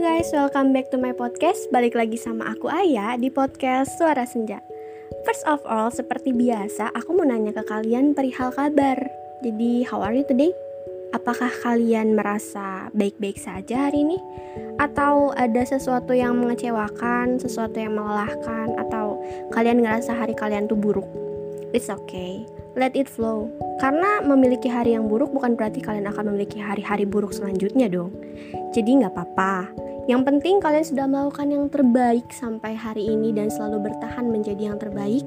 guys, welcome back to my podcast. Balik lagi sama aku Aya di podcast Suara Senja. First of all, seperti biasa, aku mau nanya ke kalian perihal kabar. Jadi, how are you today? Apakah kalian merasa baik-baik saja hari ini? Atau ada sesuatu yang mengecewakan, sesuatu yang melelahkan, atau kalian ngerasa hari kalian tuh buruk? It's okay, let it flow. Karena memiliki hari yang buruk bukan berarti kalian akan memiliki hari-hari buruk selanjutnya dong. Jadi nggak apa-apa. Yang penting kalian sudah melakukan yang terbaik sampai hari ini dan selalu bertahan menjadi yang terbaik.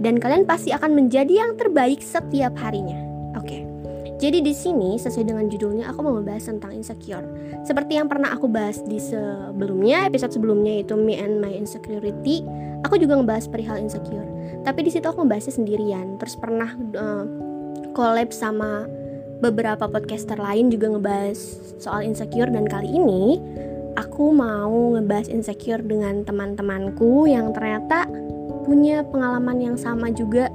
Dan kalian pasti akan menjadi yang terbaik setiap harinya. Oke. Okay. Jadi di sini sesuai dengan judulnya aku mau membahas tentang insecure. Seperti yang pernah aku bahas di sebelumnya, episode sebelumnya itu me and my insecurity, aku juga ngebahas perihal insecure. Tapi di situ aku membahasnya sendirian. Terus pernah uh, collab sama beberapa podcaster lain juga ngebahas soal insecure dan kali ini aku mau ngebahas insecure dengan teman-temanku yang ternyata punya pengalaman yang sama juga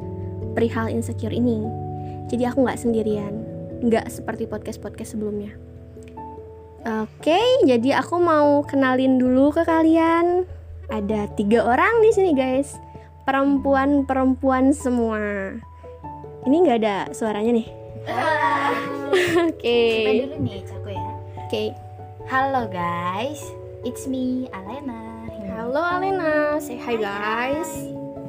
perihal insecure ini. Jadi aku nggak sendirian nggak seperti podcast-podcast sebelumnya. Oke, jadi aku mau kenalin dulu ke kalian. Ada tiga orang di sini guys, perempuan-perempuan semua. Ini nggak ada suaranya nih. Oke. Okay. dulu nih, ya. Oke. Okay. Halo guys, it's me Alena. Halo Alena, say hi guys.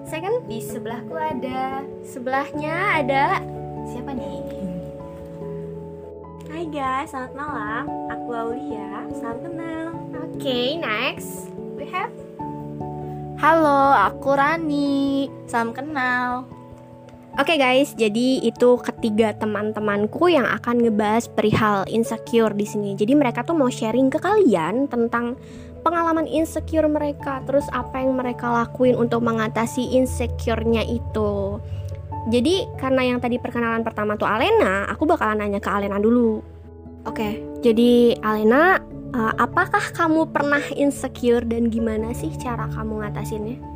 Saya kan di sebelahku ada, sebelahnya ada siapa nih? Hai guys, selamat malam. Aku Aulia, salam kenal. Oke, okay, next we have Halo, aku Rani. Salam kenal. Oke okay guys, jadi itu ketiga teman-temanku yang akan ngebahas perihal insecure di sini. Jadi mereka tuh mau sharing ke kalian tentang pengalaman insecure mereka, terus apa yang mereka lakuin untuk mengatasi insecure-nya itu. Jadi karena yang tadi perkenalan pertama tuh Alena, aku bakalan nanya ke Alena dulu. Oke, okay, jadi Alena, uh, apakah kamu pernah insecure dan gimana sih cara kamu ngatasinnya?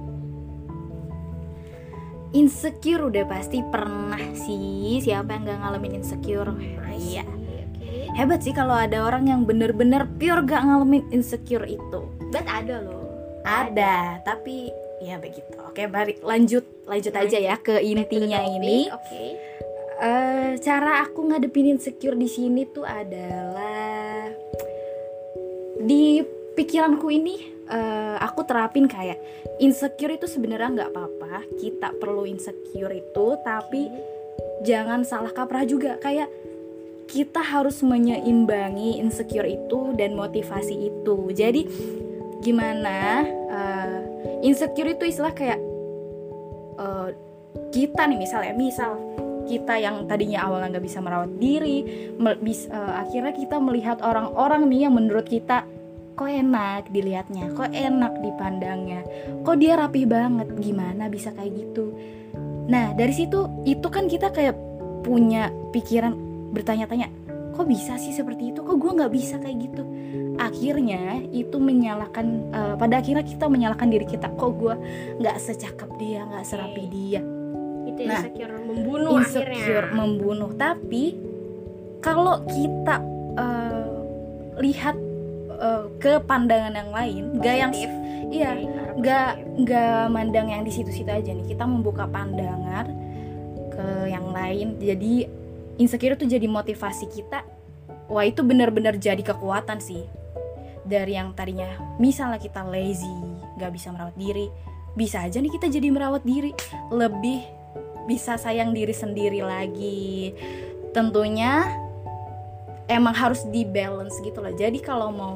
Insecure udah pasti pernah sih. Siapa yang gak ngalamin insecure? Iya. Okay. Hebat sih kalau ada orang yang bener-bener pure gak ngalamin insecure itu. Bet ada loh. Ada, ada. tapi ya begitu oke balik lanjut lanjut aja ya ke intinya ini oke okay. uh, eh, cara aku ngadepin insecure di sini tuh adalah di pikiranku ini uh, aku terapin kayak insecure itu sebenarnya nggak apa-apa kita perlu insecure itu tapi jangan salah kaprah juga. Kayak kita harus menyeimbangi insecure itu dan motivasi itu. Jadi gimana uh, insecure itu istilah kayak uh, kita nih misalnya misal kita yang tadinya awalnya nggak bisa merawat diri bis, uh, akhirnya kita melihat orang-orang nih yang menurut kita kok enak dilihatnya kok enak dipandangnya kok dia rapih banget gimana bisa kayak gitu? Nah dari situ itu kan kita kayak punya pikiran bertanya-tanya kok bisa sih seperti itu? Kok gue nggak bisa kayak gitu? Akhirnya itu menyalahkan uh, pada akhirnya kita menyalahkan diri kita kok gue nggak secakep dia nggak serapi dia? Itu nah, insecure membunuh insecure akhirnya. membunuh. Tapi kalau kita uh, lihat uh, ke pandangan yang lain gak yang iya gak gak mandang yang di situ-situ aja nih. Kita membuka pandangan ke yang lain. Jadi insecure itu jadi motivasi kita. Wah itu benar-benar jadi kekuatan sih. Dari yang tadinya misalnya kita lazy nggak bisa merawat diri bisa aja nih kita jadi merawat diri. Lebih bisa sayang diri sendiri lagi. Tentunya emang harus di balance gitu loh. Jadi kalau mau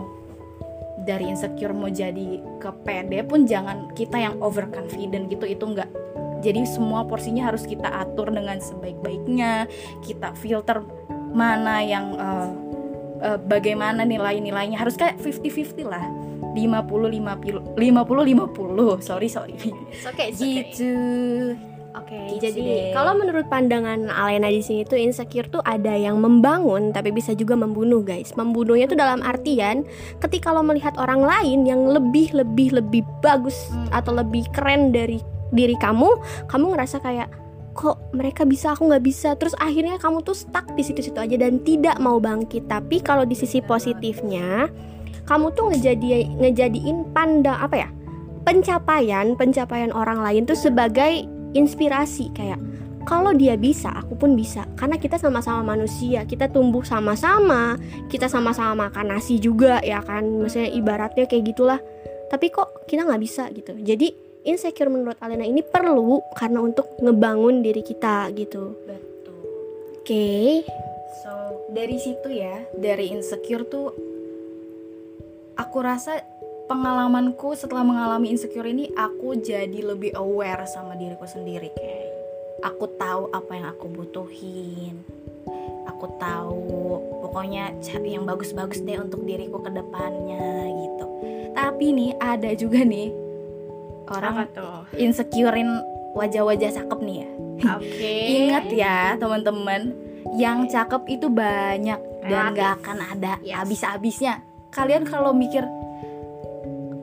dari insecure mau jadi ke pede pun jangan kita yang overconfident gitu itu enggak jadi semua porsinya harus kita atur dengan sebaik-baiknya kita filter mana yang uh, uh, bagaimana nilai-nilainya. Harus kayak 50-50 lah. 50 50 50 50 sorry sorry. Oke okay, gitu Oke, okay, gitu jadi kalau menurut pandangan Alena di sini tuh insecure tuh ada yang membangun tapi bisa juga membunuh, guys. Membunuhnya tuh dalam artian ketika lo melihat orang lain yang lebih lebih lebih bagus hmm. atau lebih keren dari diri kamu, kamu ngerasa kayak kok mereka bisa aku nggak bisa terus akhirnya kamu tuh stuck di situ-situ aja dan tidak mau bangkit tapi kalau di sisi positifnya kamu tuh ngejadi ngejadiin pandang apa ya pencapaian pencapaian orang lain tuh sebagai inspirasi kayak kalau dia bisa, aku pun bisa. Karena kita sama-sama manusia, kita tumbuh sama-sama, kita sama-sama makan nasi juga ya kan. Maksudnya ibaratnya kayak gitulah. Tapi kok kita nggak bisa gitu. Jadi insecure menurut Alena ini perlu karena untuk ngebangun diri kita gitu. betul Oke. so dari situ ya dari insecure tuh aku rasa pengalamanku setelah mengalami insecure ini aku jadi lebih aware sama diriku sendiri kayak aku tahu apa yang aku butuhin aku tahu pokoknya yang bagus-bagus deh untuk diriku ke depannya gitu tapi nih ada juga nih orang insecurein wajah-wajah cakep nih ya Oke. Ingat ya teman-teman, yang cakep itu banyak dan Relatif. gak akan ada Yes. habis-habisnya. Kalian kalau mikir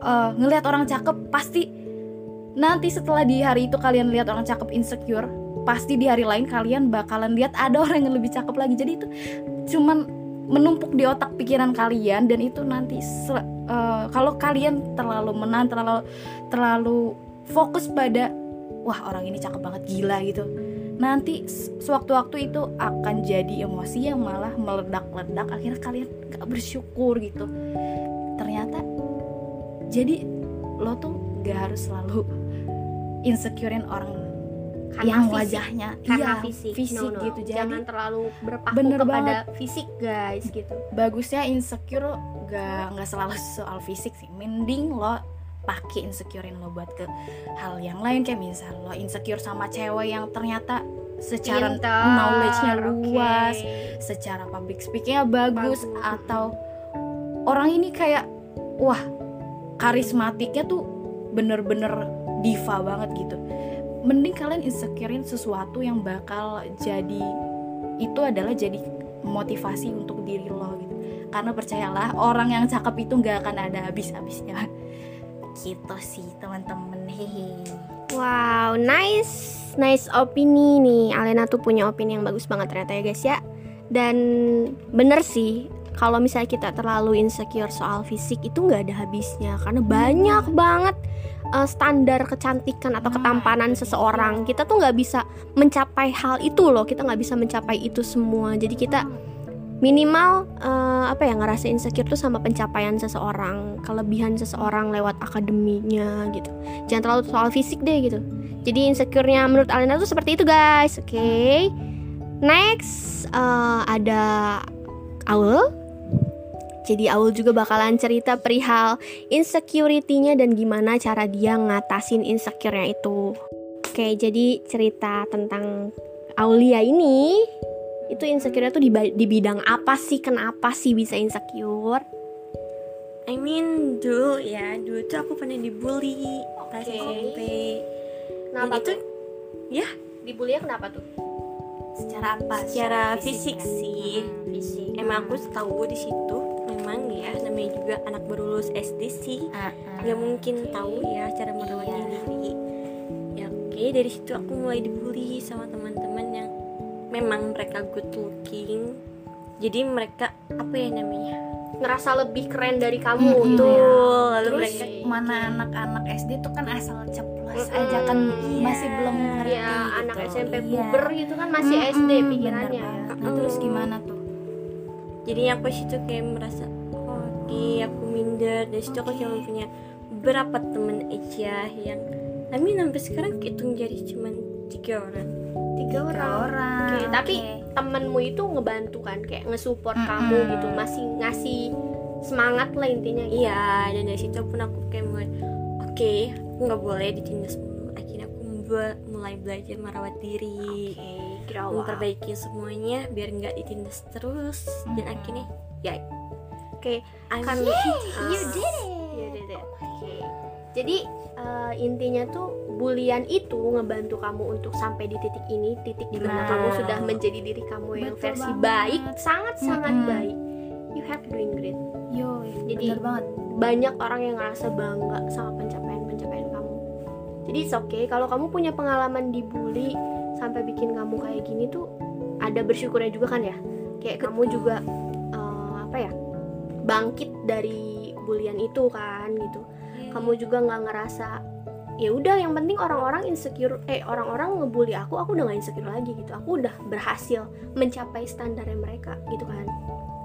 eh, ngelihat orang cakep pasti. Nanti setelah di hari itu kalian lihat orang cakep insecure, pasti di hari lain kalian bakalan lihat ada orang yang lebih cakep lagi. Jadi itu cuman menumpuk di otak pikiran kalian dan itu nanti eh, kalau kalian terlalu menahan terlalu terlalu fokus pada wah orang ini cakep banget gila gitu. Nanti sewaktu-waktu itu akan jadi emosi yang malah meledak-ledak. Akhirnya kalian gak bersyukur gitu. Ternyata jadi lo tuh gak harus selalu insecurein orang Karena yang fisik. wajahnya Karena iya, fisik. fisik No, no. gitu jadi Jangan terlalu berpaku Bener kepada fisik guys gitu. bagusnya insecure gak nggak selalu soal fisik sih mending lo pakai insecurein lo buat ke hal yang lain kayak misal lo insecure sama cewek yang ternyata secara knowledge-nya luas secara public speakingnya bagus, Bagus. atau orang ini kayak wah karismatiknya tuh bener-bener diva banget gitu. Mending kalian insecurein sesuatu yang bakal jadi itu adalah jadi motivasi untuk diri lo gitu. Karena percayalah orang yang cakep itu nggak akan ada habis-habisnya. Gitu sih teman-teman. Hehe. Wow, nice, nice opini nih. Alena tuh punya opini yang bagus banget ternyata ya guys ya. Dan bener sih, kalau misalnya kita terlalu insecure soal fisik itu nggak ada habisnya. Karena banyak banget uh, standar kecantikan atau Nah, ketampanan seseorang. Kita tuh nggak bisa mencapai hal itu loh. Kita nggak bisa mencapai itu semua. Jadi kita minimal uh, apa ya ngerasa insecure tuh sama pencapaian seseorang, kelebihan seseorang lewat akademinya gitu. Jangan terlalu soal fisik deh gitu. Jadi insecure-nya menurut Alena tuh seperti itu guys. Oke. Next eh, ada Aul jadi Aul juga bakalan cerita perihal insecurity-nya dan gimana cara dia ngatasin insecure-nya itu. Oke jadi cerita tentang Aulia ini itu insecure-nya tuh di, di bidang apa sih? Kenapa sih bisa insecure? I mean dulu ya dulu tuh aku pernah dibully pas Oke. SMP. Kenapa Dan itu tuh? Ya? Dibully kenapa tuh? Secara apa? Secara fisik sih. Fisik. Emang aku tahu di situ memang ya namanya juga anak baru lulus SD sih nggak mungkin tahu ya cara merawat Iya. diri ya oke dari situ aku mulai dibully sama teman-teman yang memang mereka good looking jadi mereka apa ya namanya ngerasa lebih keren dari kamu Mm-mm. gitu ya. Lalu Terus mereka mana anak-anak SD tuh kan asal ceplos aja kan Iya. masih belum ngerti Ya, gitu. anak SMP Iya. puber gitu kan masih Mm-mm, SD bener pikirannya. Nah, terus gimana tuh? Jadi aku situ kayak merasa oh, oke aku minder dan situ aku cuma punya beberapa temen aja yang tapi sampai sekarang hitung jadi cuma tiga orang Tiga orang. orang. Oke, tapi oke. temenmu itu ngebantu kan kayak ngesupport Mm-mm. kamu gitu, masih ngasih semangat lah intinya gitu. iya dan dari situ pun aku kayak mulai oke aku nggak boleh ditindas akhirnya aku mulai- belajar merawat diri Oke, grow up. memperbaiki semuanya biar nggak ditindas terus dan Mm-mm. akhirnya ya Oke, Ah. you did it. You did it. Oke. Jadi eh, intinya tuh bulian itu ngebantu kamu untuk sampai di titik ini, titik di mana Nah. kamu sudah menjadi diri kamu yang Betul versi banget. baik, sangat-sangat Mm-mm. baik. You have doing great. Yo, Jadi- bener banget. banyak orang yang ngerasa bangga sama pencapaian-pencapaian kamu. Jadi it's okay kalau kamu punya pengalaman dibully sampai bikin kamu kayak gini tuh ada bersyukurnya juga kan ya. Kayak kamu juga eh, apa ya? bangkit dari bulian itu kan gitu Iya. kamu juga nggak ngerasa ya udah yang penting orang-orang insecure eh orang-orang ngebully aku aku udah nggak insecure lagi gitu aku udah berhasil mencapai standarnya mereka gitu kan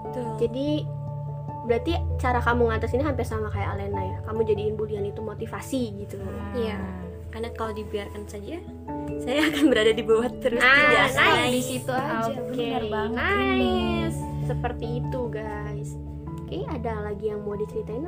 Betul. jadi berarti cara kamu ngatasinnya hampir sama kayak Alena ya kamu jadiin bulian itu motivasi gitu Iya. karena kalau dibiarkan saja saya akan berada di bawah terus Nah, tidak nice. naik. di situ aja Oke, benar banget ini nice. Seperti itu, guys. Oke, ada lagi yang mau diceritain,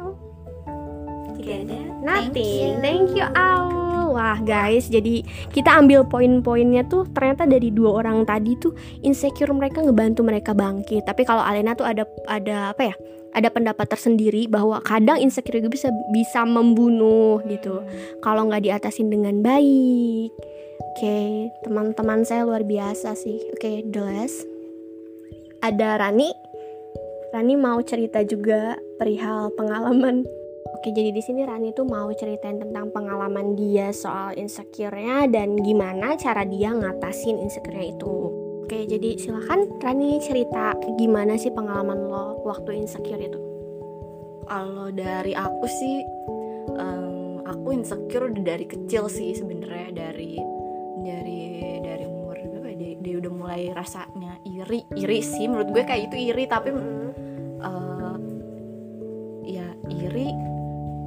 tidak ada Nothing. Thank you, Aul. Wah, guys, jadi kita ambil poin-poinnya tuh ternyata dari dua orang tadi tuh insecure mereka ngebantu mereka bangkit. Tapi kalau Alena tuh ada ada apa ya? Ada pendapat tersendiri bahwa kadang insecure itu bisa bisa membunuh gitu. Kalau nggak diatasin dengan baik. Oke, teman-teman saya luar biasa sih. Oke, the last. Ada Rani. Rani mau cerita juga perihal pengalaman Oke, jadi di sini Rani tuh mau ceritain tentang pengalaman dia soal insecure-nya dan gimana cara dia ngatasin insecure-nya itu. Oke, jadi silakan Rani cerita gimana sih pengalaman lo waktu insecure itu. Kalau dari aku sih, em, aku insecure dari kecil sih sebenarnya dari dari dari umur berapa? ya, Dia, dia udah mulai rasanya iri, iri sih menurut gue kayak itu iri tapi eh, ya iri,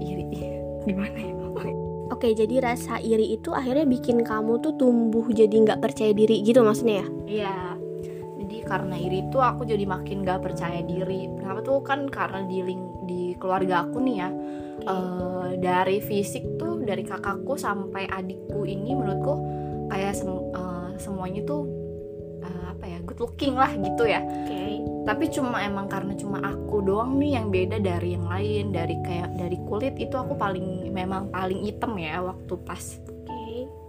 iri gimana ya? Oke, jadi rasa iri itu akhirnya bikin kamu tuh tumbuh jadi nggak percaya diri gitu maksudnya ya? Iya. Jadi karena iri itu aku jadi makin gak percaya diri. Kenapa tuh kan karena di ling di keluarga aku nih ya. eh, dari fisik tuh dari kakakku sampai adikku ini menurutku kayak sem- eh, semuanya tuh eh, apa ya good looking lah gitu ya. Oke. Tapi cuma emang karena cuma aku doang nih yang beda dari yang lain dari kayak dari kulit itu aku paling memang paling hitam ya waktu pas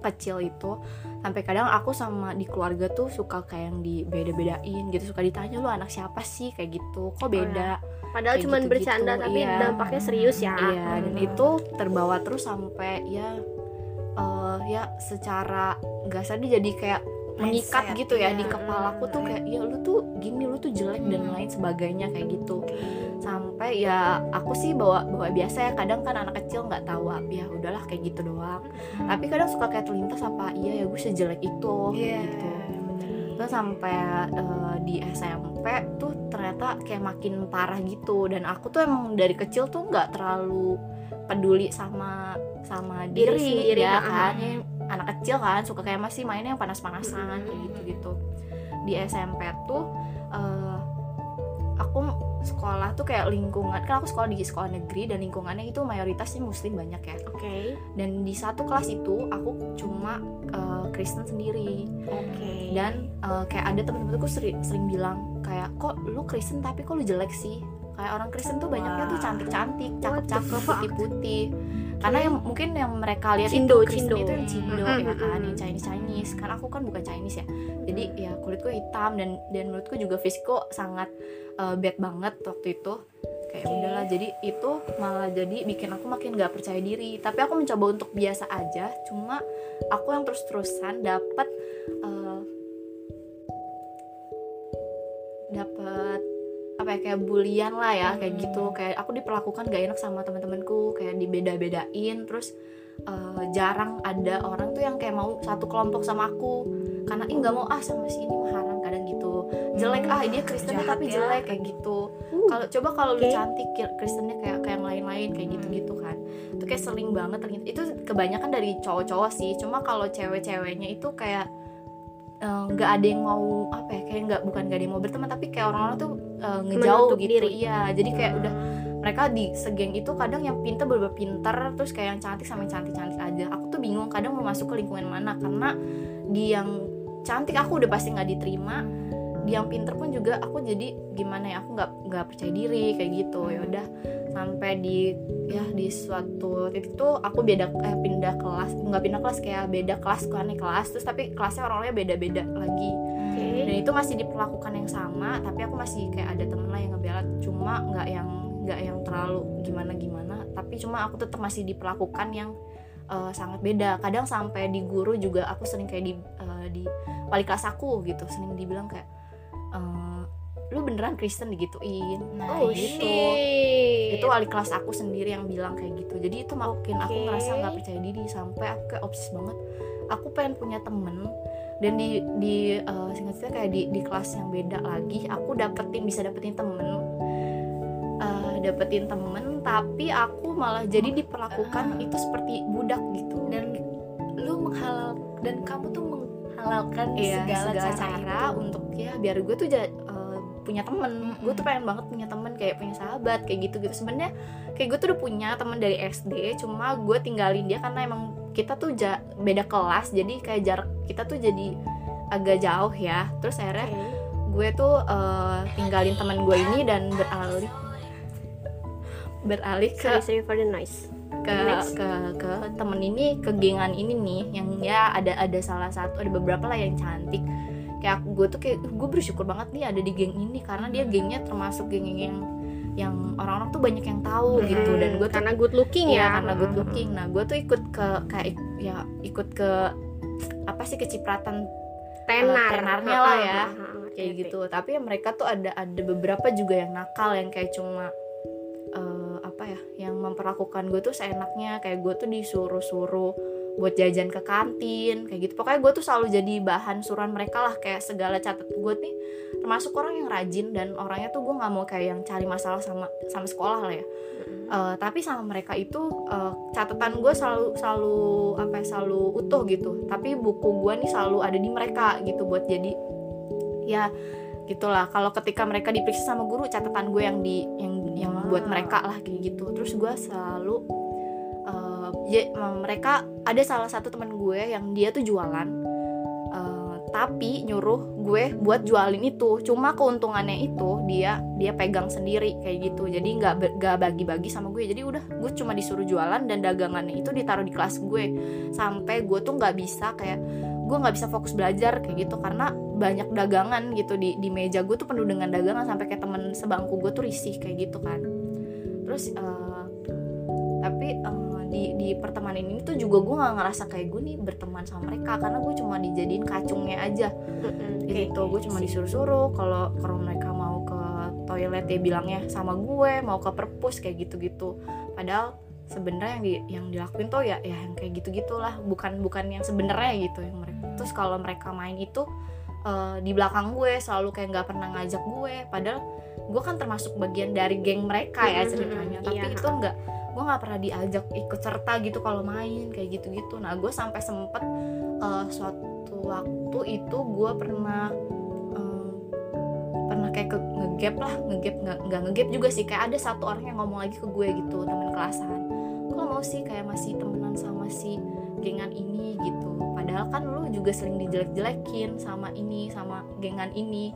kecil itu sampai kadang aku sama di keluarga tuh suka kayak yang dibeda-bedain gitu suka ditanya lu anak siapa sih kayak gitu kok beda Padahal Kayak cuma gitu-gitu, bercanda tapi iya. dampaknya serius ya. iya dan itu terbawa terus sampai ya eh, ya secara nggak sadar jadi kayak mengikat Mindset, gitu ya iya. di kepalaku tuh kayak ya lu tuh gini lu tuh jelek dan lain sebagainya kayak gitu. Sampai ya aku sih bawa bawa biasa ya kadang kan anak kecil nggak tahu apa ya udahlah kayak gitu doang. Tapi kadang suka kayak terlintas apa iya ya gue sejelek itu Iya. gitu. terus sampai eh, di SMP tuh ternyata kayak makin parah gitu. Dan aku tuh emang dari kecil tuh nggak terlalu peduli sama sama Diri diri, sendiri, ya ah. kan Ya, anak kecil kan suka kayak masih mainnya yang panas-panasan kayak gitu gitu di SMP tuh eh, aku sekolah tuh kayak lingkungan kan aku sekolah di sekolah negeri dan lingkungannya itu mayoritasnya muslim banyak ya Oke. dan di satu kelas itu aku cuma eh, Kristen sendiri Oke. dan eh, kayak ada temen-temenku sering, sering bilang kayak kok lu Kristen tapi kok lu jelek sih kayak orang Kristen tuh banyaknya tuh cantik-cantik cakep-cakep putih-putih. Karena yang mungkin yang mereka lihat Cindo, itu Kristen Cindo. itu yang Cindo Mm, ya kan yang Chinese Chinese karena aku kan bukan Chinese ya. Jadi ya kulitku hitam dan dan menurutku juga fisikku sangat eh, bad banget waktu itu. Kayak udahlah jadi itu malah jadi bikin aku makin gak percaya diri. Tapi aku mencoba untuk biasa aja cuma aku yang terus-terusan dapat eh, dapat apa ya kayak bulian lah ya kayak gitu. Kayak aku diperlakukan gak enak sama teman-temanku kayak dibeda-bedain. Terus eh, jarang ada orang tuh yang kayak mau satu kelompok sama aku. Karena ih nggak mau ah sama si ini haram kadang gitu. Jelek ah dia Kristennya jahat tapi ya. jelek kayak gitu. Uh, kalau coba kalau lu Oke. cantik Kristennya kayak kayak yang lain-lain kayak gitu gitu kan. Itu kayak sering banget ternyata. Itu kebanyakan dari cowok-cowok sih. Cuma kalau cewek-ceweknya itu kayak eh, nggak ada yang mau apa ya kayak nggak bukan nggak ada yang mau berteman tapi kayak orang-orang tuh eh, ngejauh Menutup gitu. diri. iya jadi kayak udah mereka di segeng itu kadang yang pintar bener pintar terus kayak yang cantik sama yang cantik-cantik aja. Aku tuh bingung kadang mau masuk ke lingkungan mana karena di yang cantik aku udah pasti nggak diterima di yang pinter pun juga aku jadi gimana ya aku nggak nggak percaya diri kayak gitu. Ya udah sampai di ya di suatu titik tuh aku beda eh, pindah kelas. Nggak pindah kelas kayak beda kelas kan kelas. Terus tapi kelasnya orang-orangnya beda-beda lagi. Oke. dan itu masih diperlakukan yang sama tapi aku masih kayak ada temen lah yang ngebela. Cuma nggak yang nggak yang terlalu gimana gimana tapi cuma aku tetap masih diperlakukan yang eh, sangat beda. Kadang sampai di guru juga aku sering kayak di eh, di wali kelas aku gitu. Sering dibilang kayak eh, lu beneran Kristen digituin. Nah oh gitu. shit. itu wali kelas aku sendiri yang bilang kayak gitu. Jadi itu makin aku Oke. ngerasa nggak percaya diri sampai aku kayak obses banget. Aku pengen punya temen. Dan di di eh, singkat cerita kayak di di kelas yang beda lagi aku dapetin bisa dapetin temen. Eh, dapetin temen tapi aku malah jadi diperlakukan itu seperti budak gitu. Dan lu menghalal dan kamu tuh menghalalkan Iya, segala, segala, cara, cara, untuk ya biar gue tuh ja- punya temen. Gue tuh pengen banget punya temen kayak punya sahabat kayak gitu gitu. Sebenarnya kayak gue tuh udah punya temen dari SD cuma gue tinggalin dia karena emang kita tuh ja- beda kelas jadi kayak jarak kita tuh jadi agak jauh ya. Terus akhirnya Oke. gue tuh eh, tinggalin teman gue ini dan beralih beralih ke sorry sorry for the noise. ke ke ke temen ini ke gengan ini nih yang ya ada ada salah satu ada beberapa lah yang cantik kayak aku gue tuh kayak gue bersyukur banget nih ada di geng ini karena dia gengnya termasuk geng yang yang orang-orang tuh banyak yang tahu gitu dan gue karena good looking Iya, ya. karena good looking. Nah gue tuh ikut ke kayak ya ikut ke apa sih kecipratan tenar. Eh, tenarnya lah ya. Ha, ngerti, kayak gitu. Tapi ya mereka tuh ada ada beberapa juga yang nakal yang kayak cuma eh, apa ya yang memperlakukan gue tuh seenaknya. Kayak gue tuh disuruh-suruh buat jajan ke kantin kayak gitu. Pokoknya gue tuh selalu jadi bahan suruhan mereka lah kayak segala catat gue nih termasuk orang yang rajin dan orangnya tuh gue nggak mau kayak yang cari masalah sama sama sekolah lah ya. Eh, tapi sama mereka itu eh, catatan gue selalu selalu apa ya, selalu utuh gitu. Tapi buku gue nih selalu ada di mereka gitu buat jadi ya gitulah. Kalau ketika mereka diperiksa sama guru catatan gue yang di yang yang buat mereka lah kayak gitu. Terus gue selalu ya, mereka ada salah satu teman gue yang dia tuh jualan eh, tapi nyuruh gue buat jualin itu. Cuma keuntungannya itu dia dia pegang sendiri kayak gitu. Jadi nggak nggak bagi-bagi sama gue. Jadi udah gue cuma disuruh jualan dan dagangannya itu ditaruh di kelas gue. Sampai gue tuh nggak bisa kayak gue nggak bisa fokus belajar kayak gitu. Karena banyak dagangan gitu di di meja gue tuh penuh dengan dagangan. Sampai kayak temen sebangku gue tuh risih kayak gitu kan. Terus eh, tapi eh, di di pertemanan ini tuh juga gue nggak ngerasa kayak gue nih berteman sama mereka karena gue cuma dijadiin kacungnya aja. Oke, gitu gue cuma disuruh-suruh kalau kalau mereka mau ke toilet dia bilangnya sama gue mau ke perpus kayak gitu-gitu. Padahal sebenarnya yang di, yang dilakuin tuh ya ya yang kayak gitu gitulah bukan bukan yang sebenarnya gitu yang mereka terus kalau mereka main itu eh, di belakang gue selalu kayak nggak pernah ngajak gue. Padahal gue kan termasuk bagian dari geng mereka ya ceritanya tapi iya. itu nggak gue nggak pernah diajak ikut serta gitu kalau main kayak gitu gitu nah gue sampai sempet eh, suatu waktu itu gue pernah em, pernah kayak ke ngegap lah ngegap nggak ngegap juga sih. Kayak ada satu orang yang ngomong lagi ke gue gitu teman kelasan. Kalau mau sih kayak masih temenan sama si gengan ini? gitu. Padahal kan lu juga sering dijelek-jelekin sama ini sama gengan ini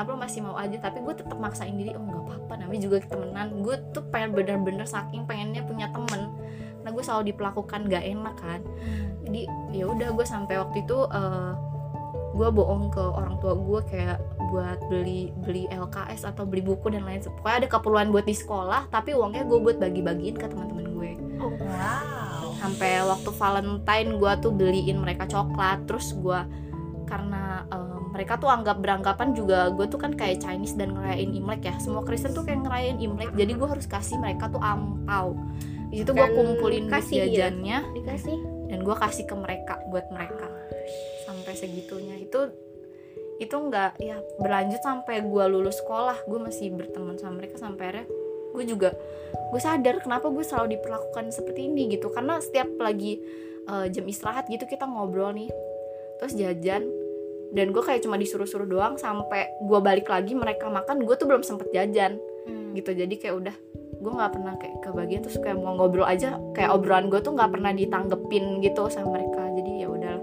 kenapa lu masih mau aja tapi gue tetap maksain diri oh nggak apa-apa namanya juga temenan. Gue tuh pengen bener-bener saking pengennya punya temen. Karena gue selalu diperlakukan gak enak kan. Jadi ya udah gue sampai waktu itu eh, gue bohong ke orang tua gue kayak buat beli beli LKS atau beli buku dan lain pokoknya ada keperluan buat di sekolah tapi uangnya gue buat bagi-bagiin ke teman-teman gue. Oh, wow. Sampai waktu Valentine gue tuh beliin mereka coklat terus gue karena eh, mereka tuh anggap beranggapan juga gue tuh kan kayak Chinese dan ngerayain Imlek ya. Semua Kristen tuh kayak ngerayain Imlek jadi gue harus kasih mereka tuh ampau di situ gue kumpulin kasih ya? jajannya dikasih? dan gue kasih ke mereka buat mereka. Sampai segitunya. Itu itu nggak ya berlanjut sampai gue lulus sekolah. Gue masih berteman sama mereka sampai akhirnya gue juga gue sadar kenapa gue selalu diperlakukan seperti ini gitu. Karena setiap lagi eh, jam istirahat gitu kita ngobrol nih. Terus jajan dan gue kayak cuma disuruh-suruh doang sampai gue balik lagi mereka makan gue tuh belum sempet jajan. Gitu jadi kayak udah gue nggak pernah kayak kebagian terus kayak mau ngobrol aja kayak obrolan gue tuh nggak pernah ditanggepin gitu sama mereka. Jadi ya udah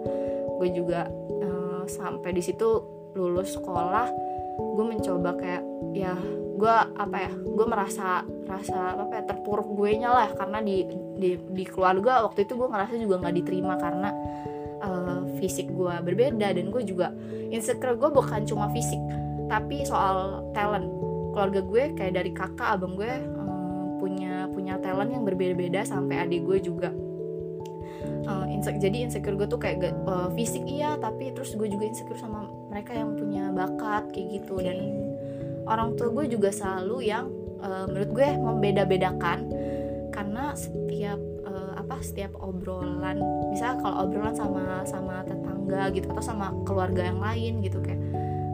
gue juga eh, sampai di situ lulus sekolah gue mencoba kayak ya gue apa ya gue merasa rasa apa ya terpuruk gue nya lah. Karena di di di keluarga waktu itu gue ngerasa juga nggak diterima karena eh, fisik gue berbeda dan gue juga insecure gue bukan cuma fisik tapi soal talent. Keluarga gue kayak dari kakak abang gue eh, punya punya talent yang berbeda-beda sampai adik gue juga. Eh, inse- jadi insecure gue tuh kayak eh, fisik iya tapi terus gue juga insecure sama mereka yang punya bakat kayak gitu. Dan orang tua gue juga selalu yang eh, menurut gue membeda-bedakan karena setiap apa setiap obrolan. Misalnya kalau obrolan sama sama tetangga gitu atau sama keluarga yang lain gitu kayak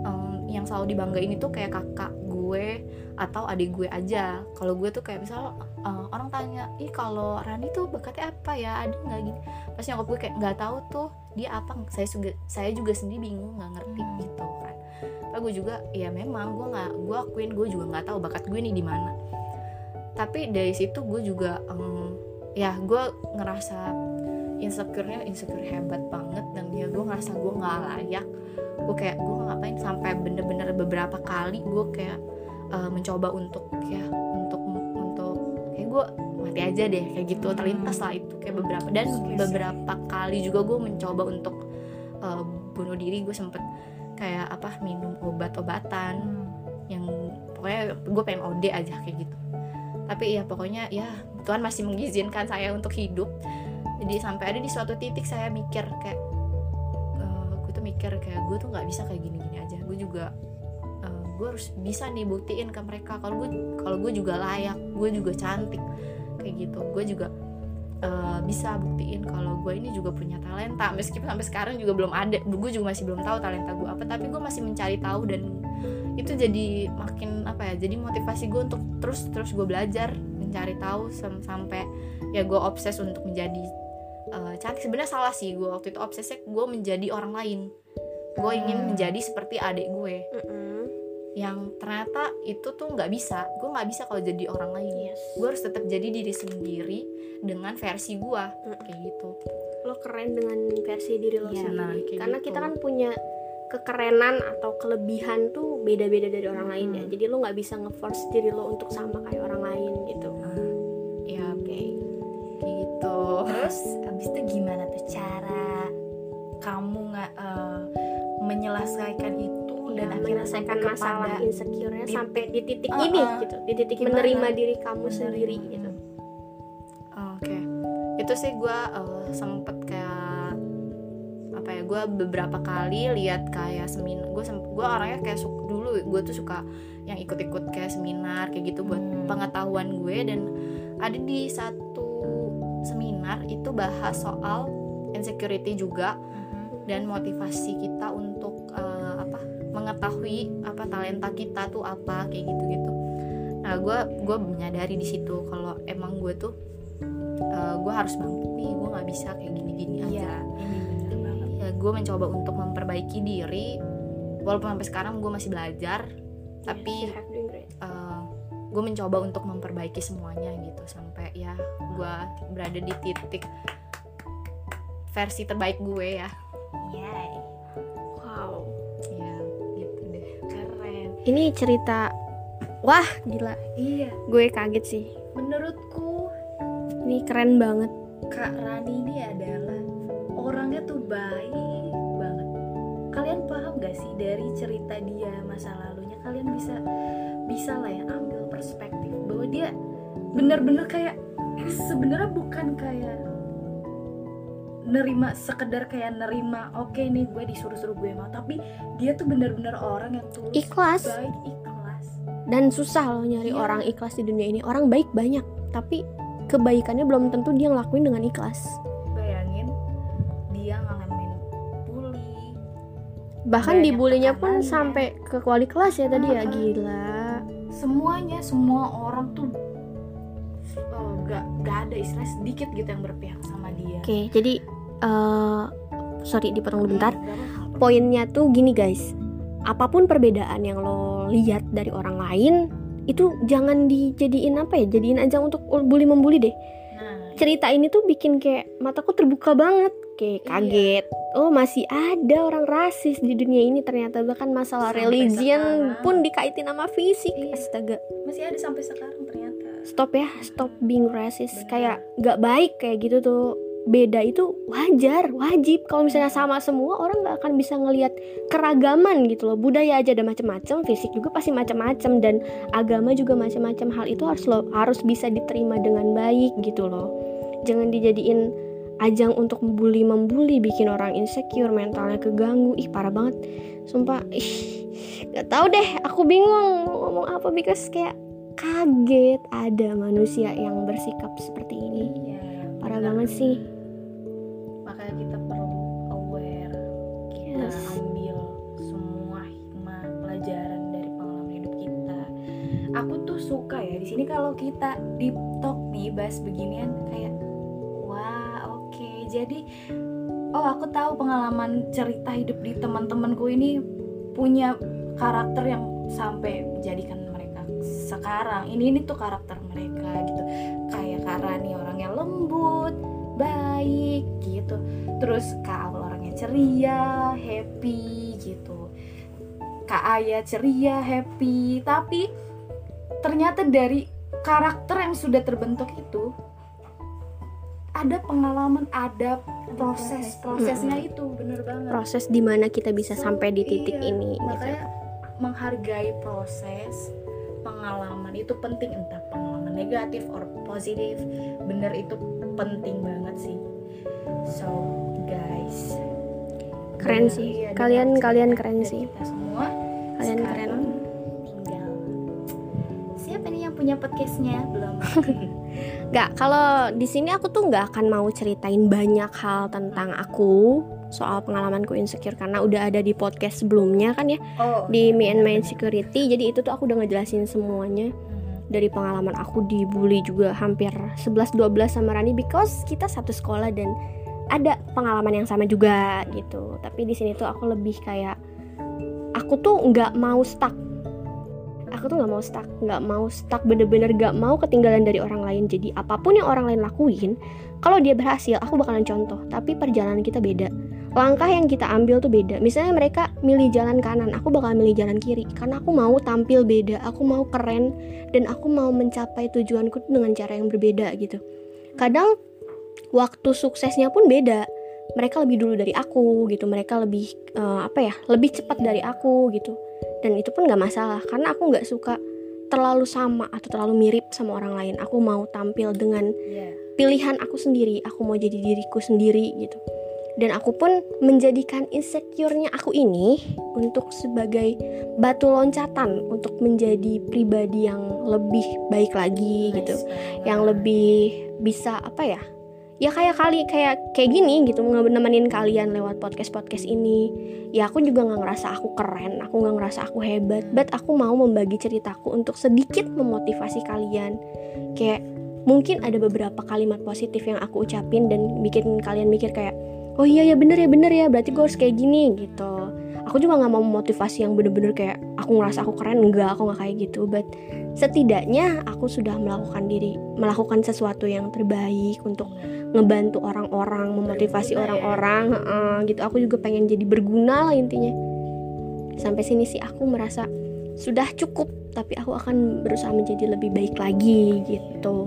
em, yang selalu dibanggain itu kayak kakak gue atau adik gue aja. Kalau gue tuh kayak misal eh, orang tanya ih kalau Rani tuh bakatnya apa ya? Ada nggak gini. Pasti nyokap gue kayak nggak tahu tuh dia apa. Saya juga saya juga sendiri bingung nggak ngerti gitu kan. Tapi gue juga ya memang gue nggak gue akuin gue juga nggak tahu bakat gue nih di mana. Tapi dari situ gue juga em, ya gue ngerasa insecure-nya insecure hebat banget dan ya gue ngerasa gue nggak layak. Gue kayak gue ngapain sampai bener-bener beberapa kali gue kayak eh, mencoba untuk ya untuk untuk kayak gue mati aja deh kayak gitu terlintas lah itu kayak beberapa dan beberapa kali juga gue mencoba untuk eh, bunuh diri gue sempet kayak apa minum obat-obatan yang pokoknya gue pengen OD aja kayak gitu tapi ya pokoknya ya Tuhan masih mengizinkan saya untuk hidup. Jadi sampai ada di suatu titik saya mikir kayak eh, gue tuh mikir kayak gue tuh nggak bisa kayak gini-gini aja. Gue juga eh, gue harus bisa nih buktiin ke mereka kalau gue kalau gue juga layak gue juga cantik. Kayak gitu. Gue juga eh, bisa buktiin kalau gue ini juga punya talenta. Meskipun sampai sekarang juga belum ada gue juga masih belum tahu talenta gue apa tapi gue masih mencari tahu dan itu jadi makin apa ya jadi motivasi gue untuk terus terus gue belajar mencari tahu sam- sampai ya gue obses untuk menjadi eh, cantik. Sebenarnya salah sih gue waktu itu obsesnya gue menjadi orang lain. Gue ingin menjadi seperti adik gue. Mm-mm. yang ternyata itu tuh nggak bisa. Gue nggak bisa kalau jadi orang lain. Yes. gue harus tetap jadi diri sendiri dengan versi gue kayak gitu. Lo keren dengan versi diri lo Iya, sendiri. nah, karena gitu. kita kan punya kekerenan atau kelebihan tuh beda-beda dari orang lain ya Hmm. jadi lo nggak bisa nge-force diri lo untuk sama kayak orang lain gitu ya oke kayak gitu Terus abis itu gimana tuh cara kamu nggak eh, menyelesaikan itu dan dan akhirnya menyelesaikan masalah insecure-nya di- sampai di titik Uh-uh. ini gitu di titik Gimana? menerima diri kamu Menerima. sendiri gitu Oke, itu sih gue sempet kayak ya? Gue beberapa kali lihat kayak seminar. Gue gue orangnya kayak suka, dulu gue tuh suka yang ikut-ikut kayak seminar kayak gitu buat Hmm. pengetahuan gue dan ada di satu seminar itu bahas soal insecurity juga Mhm. dan motivasi kita untuk eh, apa mengetahui apa talenta kita tuh apa kayak gitu gitu nah gue gue menyadari di situ kalau emang gue tuh eh, gue harus bangkit nih gue nggak bisa kayak gini gini Iya, aja ini banget. Ya gue mencoba untuk memperbaiki diri. Walaupun sampai sekarang gue masih belajar tapi You have doing great. gue mencoba untuk memperbaiki semuanya gitu sampai ya gue berada di titik versi terbaik gue ya. Yay, wow. Ya gitu deh. Keren. ini cerita wah gila. Iya, gue kaget sih. Menurutku ini keren banget. Kak Rani ini adalah orangnya tuh baik banget. Kalian paham gak sih dari cerita dia masa lalunya? Kalian bisa bisa lah ya ambil perspektif bahwa dia bener-bener kayak sebenarnya bukan kayak nerima sekedar kayak nerima oke nih gue disuruh-suruh gue mau tapi dia tuh bener-bener orang yang tulus Ikhlas. baik ikhlas dan susah loh nyari Iya. orang ikhlas di dunia ini orang baik banyak tapi kebaikannya belum tentu dia ngelakuin dengan ikhlas bahkan Banyak dibulinya pun tekanannya. sampai ke wali kelas ya tadi ya Ah, ah. gila. Semuanya semua orang tuh oh, gak gak ada istilah sedikit gitu yang berpihak sama dia. Oke jadi eh sorry dipotong bentar. poinnya tuh gini guys. Apa pun perbedaan yang lo lihat dari orang lain itu jangan dijadiin apa ya jadiin ajang untuk bully membuli deh. Nah. Cerita ini tuh bikin kayak mataku terbuka banget kayak Iya. kaget. Oh masih ada orang rasis di dunia ini ternyata. Bahkan masalah Sampai religion sekarang. pun dikaitin sama fisik. Iya. astaga. Masih ada sampai sekarang ternyata. Stop ya stop being racist. Bener. kayak nggak baik kayak gitu tuh. Beda itu wajar wajib. Kalau misalnya Iya. sama semua orang nggak akan bisa ngelihat keragaman gitu loh. Budaya aja ada macam-macam fisik juga pasti macam-macam dan agama juga macam-macam hal itu harus lo harus bisa diterima dengan baik gitu loh. Jangan dijadiin ajang untuk membuli membuli bikin orang insecure mentalnya keganggu. Ih parah banget. Sumpah ih nggak tahu deh aku bingung mau ngomong apa because kayak kaget ada manusia yang bersikap seperti ini. Iya, parah benar. banget sih. makanya kita perlu aware kita Yes. ambil semua hikmah pelajaran dari pengalaman hidup kita. Aku tuh suka ya di sini kalau kita deep talk nih bahas beginian kayak jadi oh aku tahu pengalaman cerita hidup di teman-temanku ini punya karakter yang sampai menjadikan mereka sekarang. Ini ini tuh karakter mereka gitu. Kayak Karani orangnya lembut baik gitu. Terus Kak Awal orangnya ceria happy gitu. Kak Aya ceria happy. Tapi ternyata dari karakter yang sudah terbentuk itu ada pengalaman ada proses prosesnya itu bener banget. Proses di mana kita bisa So, sampai di titik iya, ini gitu. makanya menghargai proses pengalaman itu penting entah pengalaman negatif or positif bener itu penting banget sih. So guys. Keren dengar- sih. iya, Kalian- kalian keren sih. kita semua Kalian keren. tinggal. Siapa nih yang punya podcastnya? Belum Gak, kalau di sini aku tuh nggak akan mau ceritain banyak hal tentang aku soal pengalamanku insecure karena udah ada di podcast sebelumnya kan ya oh di Me and My Insecurity. Jadi itu tuh aku udah ngejelasin semuanya dari pengalaman aku dibully juga hampir 11-12 sama Rani because kita satu sekolah dan ada pengalaman yang sama juga gitu. Tapi di sini tuh aku lebih kayak aku tuh nggak mau stuck. Aku tuh nggak mau stuck, nggak mau stuck bener-bener nggak mau ketinggalan dari orang lain. Jadi apa pun yang orang lain lakuin, kalau dia berhasil, aku bakalan contoh. Tapi perjalanan kita beda. Langkah yang kita ambil tuh beda. Misalnya mereka milih jalan kanan, aku bakal milih jalan kiri. Karena aku mau tampil beda, aku mau keren, dan aku mau mencapai tujuanku dengan cara yang berbeda gitu. Kadang waktu suksesnya pun beda. Mereka lebih dulu dari aku gitu. Mereka lebih eh, apa ya? Lebih cepat dari aku gitu. Dan itu pun nggak masalah karena aku nggak suka terlalu sama atau terlalu mirip sama orang lain. Aku mau tampil dengan Iya. pilihan aku sendiri. Aku mau jadi diriku sendiri gitu. Dan aku pun menjadikan insecure-nya aku ini untuk sebagai batu loncatan untuk menjadi pribadi yang lebih baik lagi gitu Nice banget. yang lebih bisa apa ya ya kayak kali kayak kayak gini gitu nemenin kalian lewat podcast podcast ini. Ya aku juga nggak ngerasa aku keren aku nggak ngerasa aku hebat but aku mau membagi ceritaku untuk sedikit memotivasi kalian. Kayak mungkin ada beberapa kalimat positif yang aku ucapin dan bikin kalian mikir kayak oh iya ya bener ya bener ya berarti gue harus kayak gini gitu aku juga nggak mau memotivasi yang bener-bener kayak aku ngerasa aku keren enggak aku nggak kayak gitu. But setidaknya aku sudah melakukan diri melakukan sesuatu yang terbaik untuk ngebantu orang-orang memotivasi ya. orang-orang heeh, gitu. Aku juga pengen jadi berguna lah intinya. Sampai sini sih aku merasa sudah cukup tapi aku akan berusaha menjadi lebih baik lagi gitu.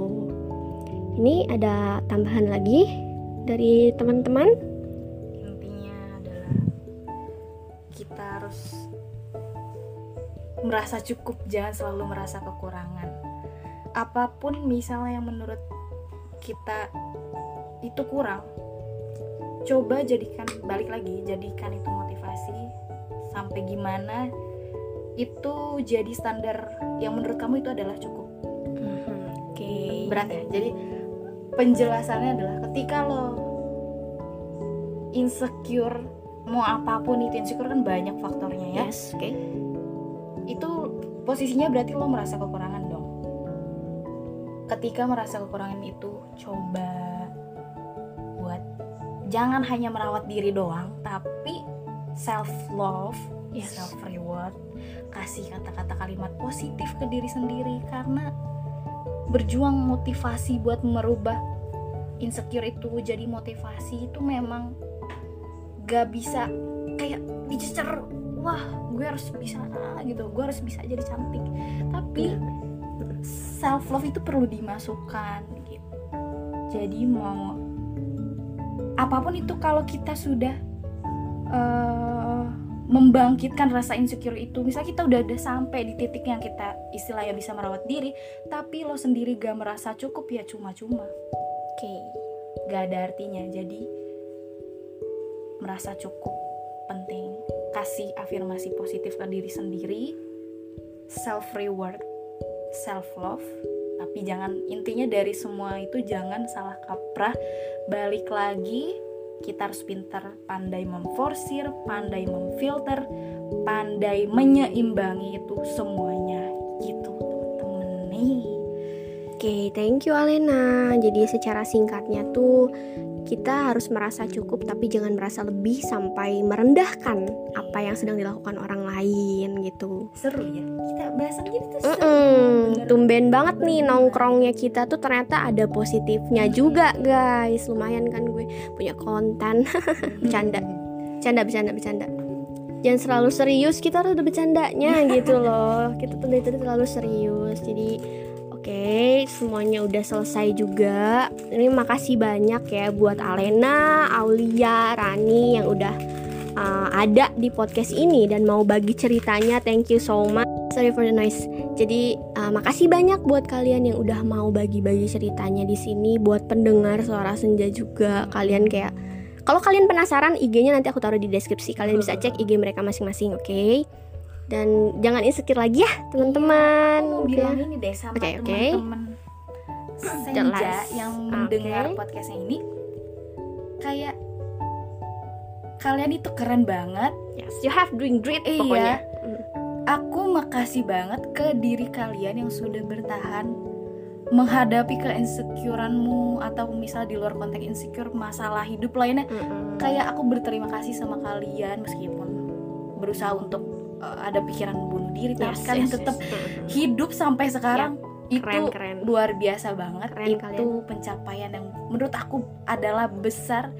Ini ada tambahan lagi dari teman-teman merasa cukup jangan selalu merasa kekurangan. Apa pun misalnya yang menurut kita itu kurang coba jadikan balik lagi jadikan itu motivasi. Sampai gimana itu jadi standar yang menurut kamu itu adalah cukup. Oke. Berat ya? Jadi penjelasannya adalah ketika lo insecure mau apa pun itu insecure kan banyak faktornya ya. Yes oke itu posisinya berarti lo merasa kekurangan dong ketika merasa kekurangan itu coba buat jangan hanya merawat diri doang tapi self love Yes. self reward kasih kata-kata kalimat positif ke diri sendiri karena berjuang motivasi buat merubah insecure itu jadi motivasi itu memang gak bisa kayak dicecer wah gue harus bisa ah, gitu. Gue harus bisa jadi cantik. Tapi self love itu perlu dimasukkan gitu. Jadi mau apa pun itu kalau kita sudah eh, membangkitkan rasa insecure itu misal kita udah ada sampai di titik yang kita istilahnya bisa merawat diri tapi lo sendiri gak merasa cukup ya cuma-cuma. Oke. Gak ada artinya. Jadi merasa cukup penting kasih afirmasi positif ke diri sendiri self reward self love tapi jangan intinya dari semua itu jangan salah kaprah. Balik lagi kita harus pintar pandai memforsir pandai memfilter pandai menyeimbangi itu semuanya. Gitu temen-temen nih Oke, thank you Alena. Jadi secara singkatnya tuh kita harus merasa cukup tapi jangan merasa lebih sampai merendahkan apa yang sedang dilakukan orang lain gitu. seru ya kita bahasan gini tuh seru Mm-mm, Bener. tumben banget nih nongkrongnya kita tuh ternyata ada positifnya juga guys. Lumayan kan gue punya konten. Bercanda. Bercanda, bercanda, bercanda. Jangan selalu serius, kita harus ada bercandanya gitu loh. Kita tuh dari tadi terlalu serius. Jadi semuanya udah selesai juga. Ini makasih banyak ya buat Alena, Aulia, Rani yang udah uh, ada di podcast ini dan mau bagi ceritanya. Thank you so much. Sorry for the noise. Jadi uh, makasih banyak buat kalian yang udah mau bagi-bagi ceritanya di sini. Buat pendengar suara senja juga, kalian kayak kalau kalian penasaran IG-nya nanti aku taruh di deskripsi. Kalian bisa cek IG mereka masing-masing, oke? Dan jangan insecure lagi ya, teman-teman. mau Oke. bilang ini deh sama Oke, oke. teman-teman senja Jelas. yang mendengar podcastnya ini kayak kalian itu keren banget Yes, you have doing great Iya. pokoknya. Mm. aku makasih banget ke diri kalian yang sudah bertahan menghadapi keinsecureanmu atau misal di luar konteks insecure masalah hidup lainnya Mm-mm. kayak aku berterima kasih sama kalian meskipun berusaha untuk uh, ada pikiran bunuh diri tapi Yes, kalian yes, tetap yes. Hidup sampai sekarang itu Keren, keren. luar biasa banget Keren itu kalian. pencapaian yang menurut aku adalah besar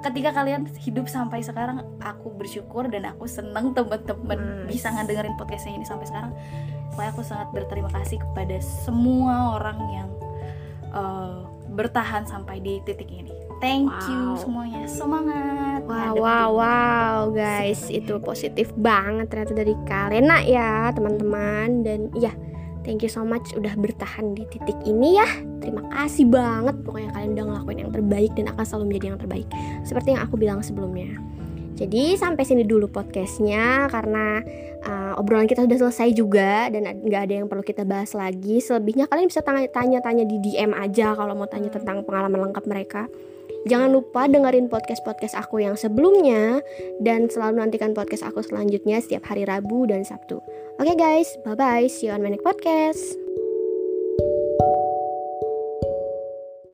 ketika kalian hidup sampai sekarang aku bersyukur dan aku seneng temen-temen Nice. bisa ngedengerin podcastnya ini sampai sekarang Pokoknya aku sangat berterima kasih kepada semua orang yang uh, bertahan sampai di titik ini thank you Wow. semuanya semangat Wow, ngadepin. wow, wow, guys, itu positif banget ternyata dari Kalena ya, teman-teman. Dan ya, thank you so much udah bertahan di titik ini ya. Terima kasih banget, pokoknya kalian udah ngelakuin yang terbaik dan akan selalu menjadi yang terbaik. Seperti yang aku bilang sebelumnya. Jadi sampai sini dulu podcastnya karena uh, obrolan kita sudah selesai juga dan nggak ada yang perlu kita bahas lagi. Selebihnya kalian bisa tanya- tanya-tanya di DM aja kalau mau tanya tentang pengalaman lengkap mereka. Jangan lupa dengerin podcast-podcast aku yang sebelumnya dan selalu nantikan podcast aku selanjutnya setiap hari Rabu dan Sabtu. Oke okay guys, bye-bye. See you on my next podcast.